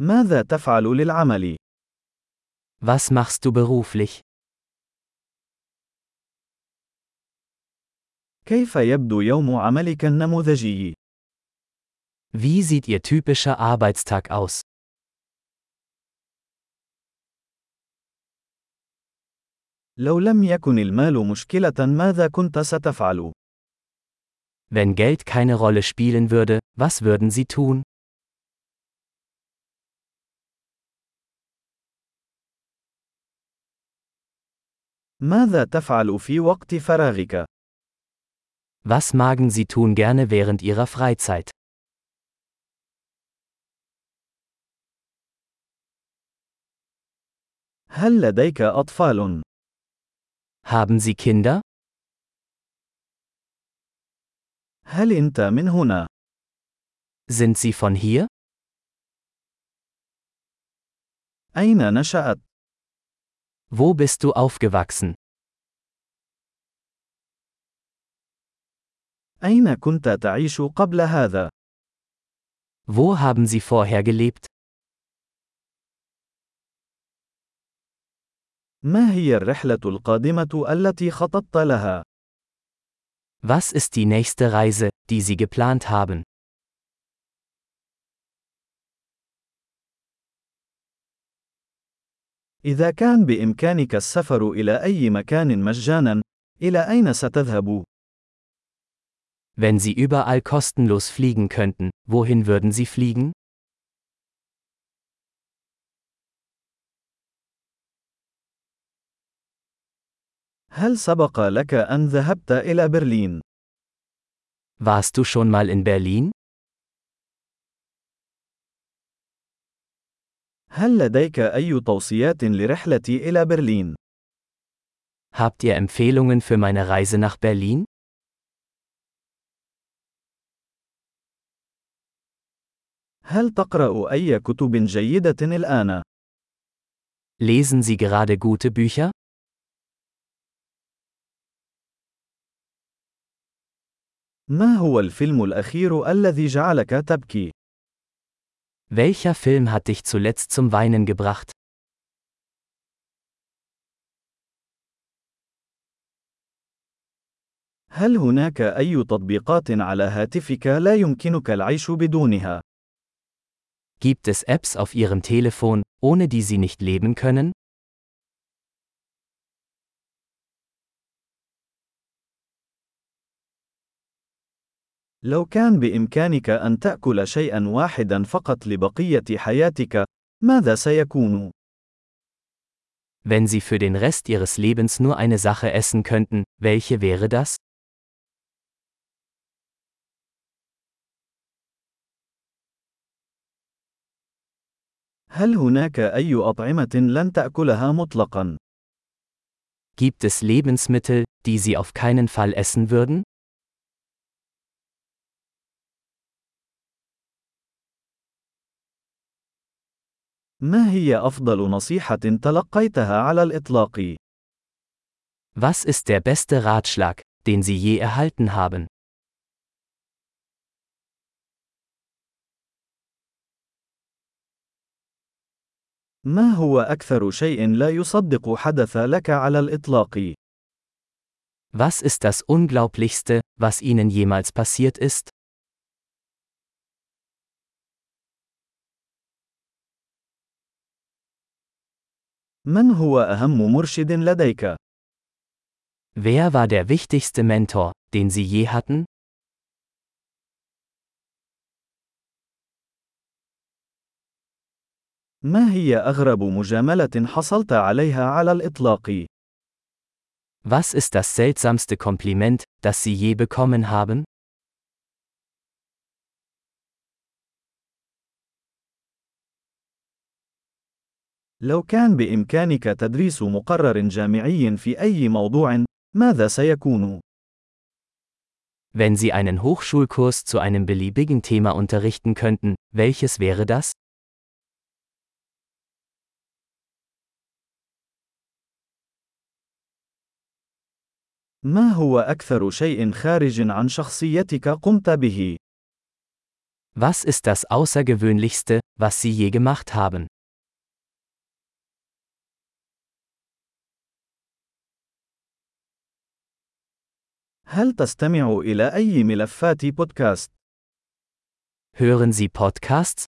ماذا تفعل للعمل؟ Was machst du beruflich? كيف يبدو يوم عملك النموذجي؟ Wie sieht Ihr typischer Arbeitstag aus? لو لم يكن المال مشكلة ماذا كنت ستفعل؟ Wenn Geld keine Rolle spielen würde, was würden Sie tun? ماذا تفعل في وقت فراغك؟ Was magen Sie tun gerne während Ihrer Freizeit? هل لديك أطفال؟ Haben Sie Kinder? هل أنت من هنا؟ Sind Sie von hier? أين نشأت؟ Wo bist du aufgewachsen? أين كنت تعيش قبل هذا؟ Wo haben Sie vorher gelebt? ما هي الرحلة القادمة التي خططت لها؟ Was ist die nächste Reise, die Sie geplant haben? إذا كان بإمكانك السفر إلى أي مكان مجانا، إلى أين ستذهب؟ Wenn Sie überall kostenlos fliegen könnten, wohin würden Sie fliegen? هل سبق لك أن ذهبت إلى برلين؟ Warst du schon mal in Berlin? هل لديك أي توصيات لرحلتي إلى برلين؟ Habt ihr Empfehlungen für meine Reise nach Berlin? هل تقرأ أي كتب جيدة الآن؟ Lesen Sie gerade gute Bücher? ما هو الفيلم الأخير الذي جعلك تبكي؟ Welcher Film hat dich zuletzt zum Weinen gebracht? هل هناك أي تطبيقات على هاتفك لا يمكنك العيش بدونها؟ Gibt es Apps auf Ihrem Telefon, ohne die Sie nicht leben können? لو كان بإمكانك أن تأكل شيئا واحدا فقط لبقية حياتك، ماذا سيكون؟ Wenn Sie für den Rest Ihres Lebens nur eine Sache essen könnten, welche wäre das? هل هناك أي أطعمة لن تأكلها مطلقا؟ Gibt es Lebensmittel, die Sie auf keinen Fall essen würden? ما هي أفضل نصيحة تلقيتها على الإطلاق؟ Was ist der beste Ratschlag, den Sie je erhalten haben? ما هو أكثر شيء لا يصدق حدث لك على الإطلاق؟ Was ist das Unglaublichste, was Ihnen jemals passiert ist? من هو أهم مرشد لديك؟ Wer war der wichtigste Mentor, den Sie je hatten? ما هي أغرب مجاملة حصلت عليها على الإطلاق؟ Was ist das seltsamste Kompliment, das Sie je bekommen haben? لو كان بإمكانك تدريس مقرر جامعي في أي موضوع، ماذا سيكون؟ Wenn Sie einen Hochschulkurs zu einem beliebigen Thema unterrichten könnten, welches wäre das? ما هو أكثر شيء خارج عن شخصيتك قمت به؟ Was ist das Außergewöhnlichste, was Sie je gemacht haben? هل تستمع إلى أي ملفات بودكاست؟ Hören Sie Podcasts?